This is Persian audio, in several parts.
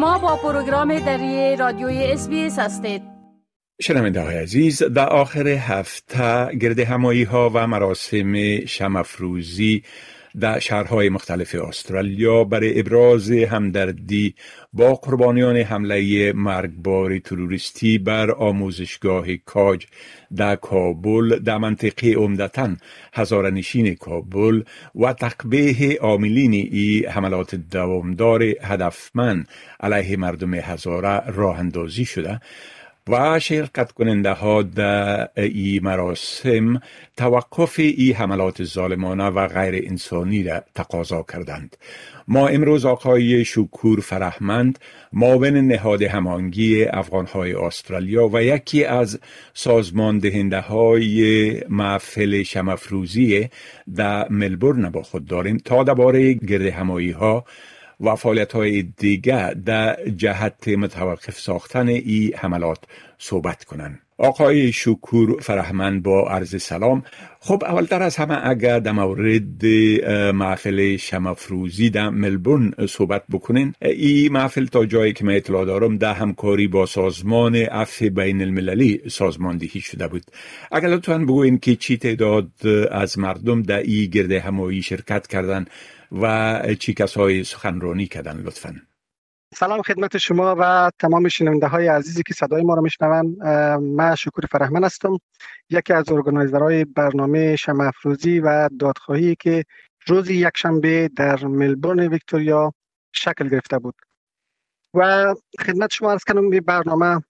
شما با پروگرام دری رادیوی اس هستید. شنونده های عزیز در آخر هفته گرد همایی ها و مراسم شمفروزی در شهرهای مختلف استرالیا برای ابراز همدردی با قربانیان حمله مرگبار تروریستی بر آموزشگاه کاج در کابل در منطقه عمدتا هزارنشین کابل و تقبیه عاملین ای حملات دوامدار هدفمند علیه مردم هزاره راه اندازی شده. و شرکت کننده ها در ای مراسم توقف ای حملات ظالمانه و غیر انسانی را تقاضا کردند. ما امروز آقای شکور فرهمند معاون نهاد همانگی افغانهای استرالیا و یکی از سازمان دهنده های محفل شمفروزی در ملبورن با خود داریم تا درباره گرد همایی ها و فعالیت های دیگه در جهت متوقف ساختن ای حملات صحبت کنند. آقای شکور فرهمند با عرض سلام خب اولتر از همه اگر در مورد محفل شمفروزی در ملبورن صحبت بکنین این محفل تا جایی که من اطلاع دارم در همکاری با سازمان عفو بین المللی سازماندهی شده بود اگر لطفا بگوین که چی تعداد از مردم در این گرد همایی شرکت کردن و چی کسای سخنرانی کردن لطفا. سلام خدمت شما و تمام شنونده های عزیزی که صدای ما را میشنوند من شکر فرهمن هستم. یکی از ارگانایزرهای برنامه شمع افروزی و دادخواهی که روز یکشنبه در ملبورن ویکتوریا شکل گرفته بود. و خدمت شما از کنم برنامه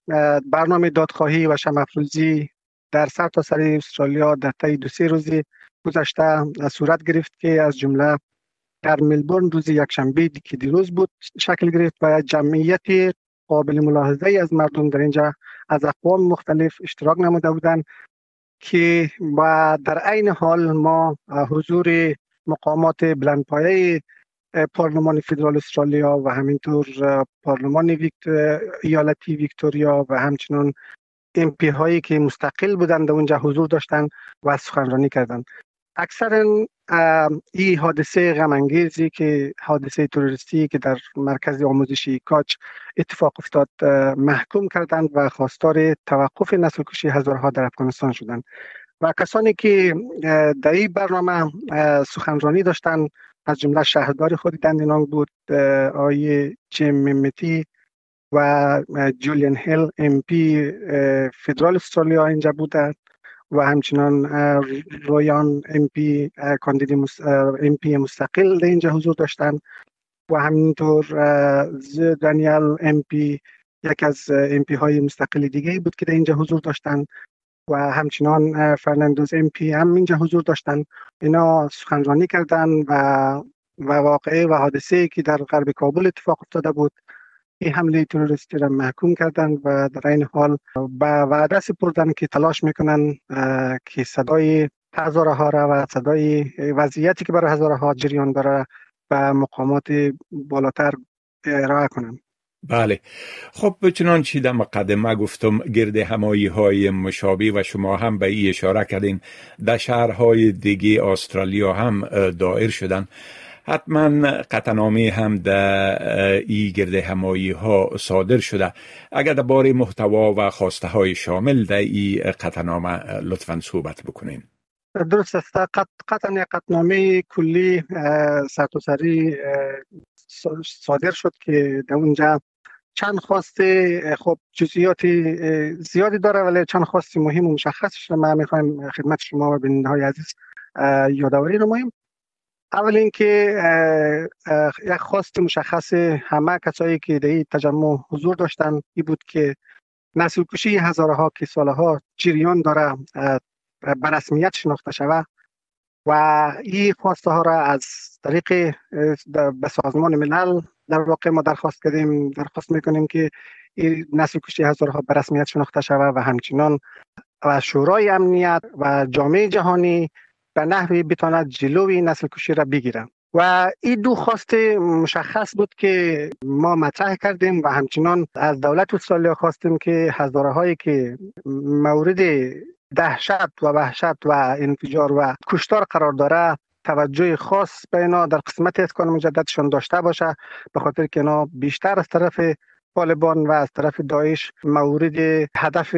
برنامه دادخواهی و شمع افروزی در سر تا سر استرالیا در طی دو سه روزی گذشته صورت گرفت که از جمله در ملبورن روز یکشنبه که دیروز بود شکل گرفت و جمعیت قابل ملاحظه از مردم در اینجا از اقوام مختلف اشتراک نموده بودند که و در عین حال ما حضور مقامات بلندپایه پارلمان فدرال استرالیا و همینطور پارلمان. ایالتی ویکتوریا و همچنین امپی هایی که مستقل بودند اونجا حضور داشتند و سخنرانی کردند اکثر این حادثه غمانگیزی که حادثه تروریستی که در مرکز آموزشی کاچ اتفاق افتاد محکوم کردند و خواستار توقف نسل کشی هزارها در افغانستان شدند. و کسانی که در این برنامه سخنرانی داشتند از جمله شهردار خود دندینانگ بود آقای جیم میمتی و جولیان هیل MP فدرال استرالیا اینجا بودند. و همچنان رویان MP MP مستقل در اینجا حضور داشتن و همینطور دانیال MP یک از MP های مستقل دیگه بود که در اینجا حضور داشتن و همچنان فرناندوز MP هم اینجا حضور داشتن. اینا سخنرانی کردن و و واقعه و حادثه که در غرب کابل اتفاق افتاده بود. این حمله تروریستی را محکوم کردند و در این حال به وعده سپردن که تلاش می‌کنن که صدای هزارها را و صدای وضعیتی که برای هزارها جریان داره به مقامات بالاتر ارائه کنند. بله. خب چنانچه در مقدمه گفتم گرد همایی های مشابه و شما هم به ای اشاره کردین در شهرهای دیگه استرالیا هم دائر شدن. حتما قطنامه هم در ای گرد همایی ها صادر شده. اگر در بار محتوا و خواسته های شامل در ای قطنامه لطفا صحبت بکنین. درست است. قطعا قطنامه کلی سرتاسری صادر شد که در اونجا چند خواسته خب جزئیات زیادی داره ولی چند خواسته مهم و مشخصش ما می‌خوایم خدمت شما و بیننده های عزیز یادآوری نماییم اول اینکه یک خواست مشخص همه کسایی که در این تجمع حضور داشتن این بود که نسل کشی هزارها که سالها جریان داره به رسمیت شناخته شود و این خواسته ها را از طریق به سازمان ملل در واقع ما درخواست کردیم درخواست می‌کنیم که این نسل کشی هزارها به رسمیت شناخته شود و همچنان و شورای امنیت و جامعه جهانی به نحوی بتواند جلوی نسل کشی را بگیرن و این دو خواست مشخص بود که ما مطرح کردیم و همچنان از دولت استرالیا خواستیم که هزاره هایی که مورد دهشت و وحشت و انفجار و کشتار قرار داره توجه خاص به اینا در قسمت اسکان مجددشان داشته باشه به خاطر که اینا بیشتر از طرف طالبان و از طرف داعش مورد هدف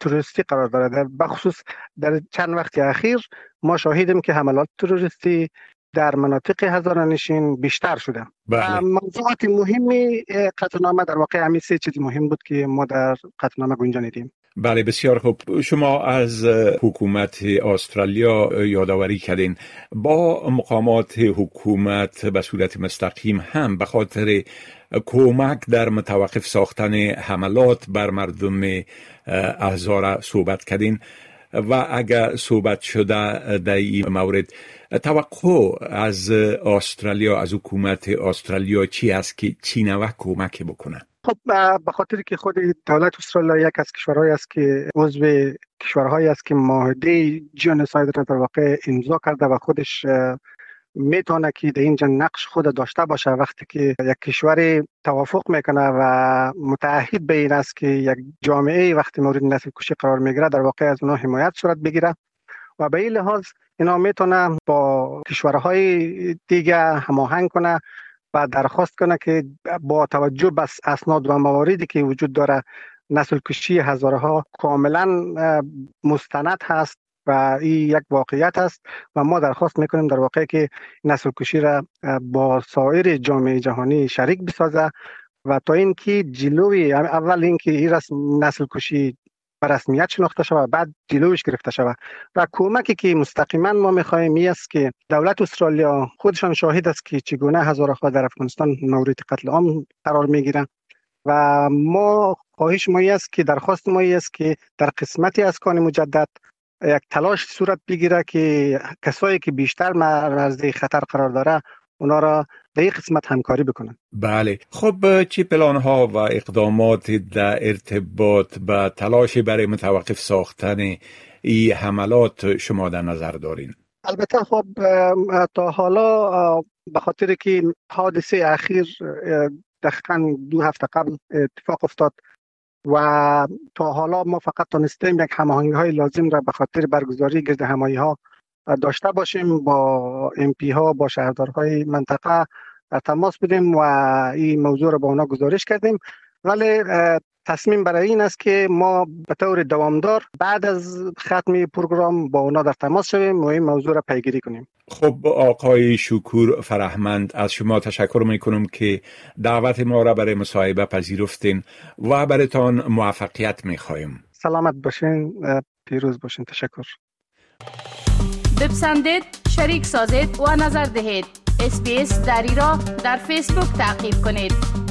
تروریستی قرار دارد. بخصوص در چند وقت اخیر ما شاهدیم که حملات تروریستی در مناطق هزارانشین بیشتر شده. بله. موضوعات مهمی قطعنامه در واقع همین سه چیز مهم بود که ما در قطعنامه گنجانیدیم بله بسیار خوب. شما از حکومت استرالیا یادآوری کردین. با مقامات حکومت به صورت مستقیم هم به خاطر کمک در متوقف ساختن حملات بر مردم احزار صحبت کردین. و اگر صحبت شده در این مورد توقع از استرالیا از حکومت استرالیا چی است که چی نوع کمک بکنه؟ خب به خاطر که خود دولت استرالیا یک از کشورهایی است که عضو کشورهایی است که معاهده جنوساید را در واقع امضا کرده و خودش می‌تونه که در اینجا نقش خود داشته باشه وقتی که یک کشور توافق می‌کنه و متعهد به این است که یک جامعه وقتی مورد نسل کشی قرار می‌گیره در واقع از اونها حمایت صورت بگیره. و به این لحاظ اینا می‌تونه با کشورهای دیگه هماهنگ کنه و درخواست کنه که با توجه به اسناد و مواردی که وجود داره نسل کشی هزارها کاملا مستند هست و این یک واقعیت است و ما درخواست می‌کنیم در واقع که نسل کشی را با سایر جامعه جهانی شریک بسازه و تا اینکه جلوی اول اینکه این رسم نسل کشی به رسمیت شناخته شود بعد جلوش گرفته شود و کمکی که مستقیما ما می‌خواهیم این است که دولت استرالیا خودشان شاهد است که چگونه هزارها در افغانستان مورد قتل عام قرار می‌گیرند و ما خواهش ما است که درخواست ما است که در قسمتی از کان مجدد یک تلاش صورت بگیره که کسایی که بیشتر مرز خطر قرار داره اونا را در این قسمت همکاری بکنن. بله. خب چی پلان ها و اقدامات در ارتباط با تلاش برای متوقف ساختن این حملات شما در نظر دارین؟ البته خب تا حالا به خاطر که حادثه اخیر دقیقا دو هفته قبل اتفاق افتاد و تا حالا ما فقط تانستیم یک هماهنگی های لازم را به خاطر برگزاری گرد همایی ها داشته باشیم با ام ها با شهردارهای منطقه تماس بودیم و این موضوع را با اونا گزارش کردیم. ولی تصمیم برای این است که ما به طور دوامدار بعد از ختم پروگرام با اونا در تماس شویم و این موضوع را پیگیری کنیم. خب آقای شکور فرهمند از شما تشکر می کنم که دعوت ما را برای مصاحبه پذیرفتین و برایتان موفقیت می خواهیم سلامت باشین پیروز باشین. تشکر. بپسندید شریک سازید و نظر دهید. اسپیس دری را در فیسبوک تعقیب کنید.